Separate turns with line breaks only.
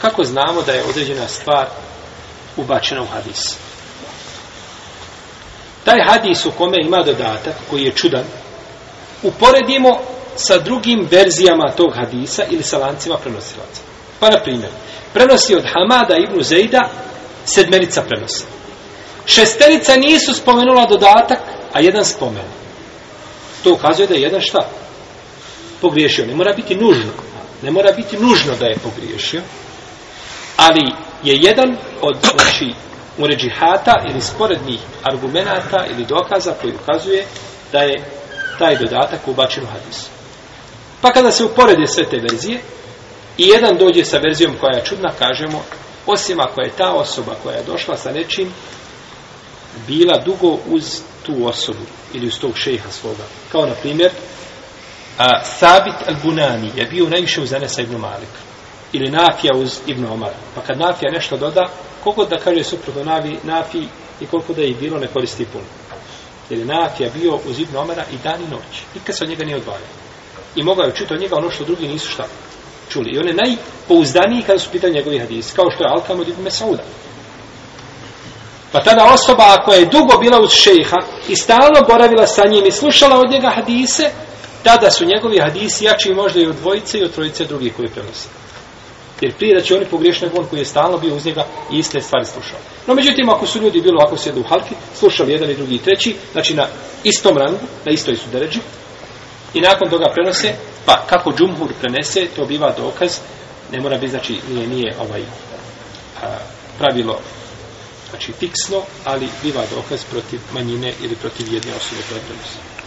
Kako znamo da je određena stvar ubačena u hadis? Taj hadis u kome ima dodatak, koji je čudan, uporedimo sa drugim verzijama tog hadisa ili sa lancima prenosilaca. Pa, na primjer, prenosi od Hamada ibn Zejda sedmerica prenosa. Šesterica nisu spomenula dodatak, a jedan spomen. To ukazuje da je jedan šta? Pogriješio. Ne mora biti nužno. Ne mora biti nužno da je pogriješio. Ali je jedan od znači uređihata ili sporednih argumenata ili dokaza koji ukazuje da je taj dodatak ubačen u hadis. Pa kada se uporede sve te verzije i jedan dođe sa verzijom koja je čudna, kažemo, osim ako je ta osoba koja je došla sa nečim bila dugo uz tu osobu ili uz tog šeha svoga. Kao na primjer, a, Thabit al-Bunani je bio najviše uz Anasa ibn Malika ili Nafija uz Ibn Omar. Pa kad Nafija nešto doda, koliko da kaže suprotno Navi, Nafi i koliko da je bilo ne koristi puno. Jer je Nafija bio uz Ibn Omara i dan i noć. Nikad se od njega nije odvajao. I mogao je čuti od njega ono što drugi nisu šta čuli. I on je najpouzdaniji kada su pitanje njegovih hadisi, kao što je Alkam od Ibn Mesauda. Pa tada osoba, ako je dugo bila uz šeha i stalno boravila sa njim i slušala od njega hadise, tada su njegovi hadisi jači možda i od dvojice i od trojice drugih koji prenosili. Jer prije da će oni pogriješiti nego on koji je stalno bio uz njega i iste stvari slušao. No međutim, ako su ljudi bilo ovako sjedu u halki, slušali jedan i drugi i treći, znači na istom rangu, na istoj su deređu, i nakon toga prenose, pa kako džumhur prenese, to biva dokaz, ne mora biti, znači nije, nije ovaj a, pravilo znači fiksno, ali biva dokaz protiv manjine ili protiv jedne osobe koja prenose.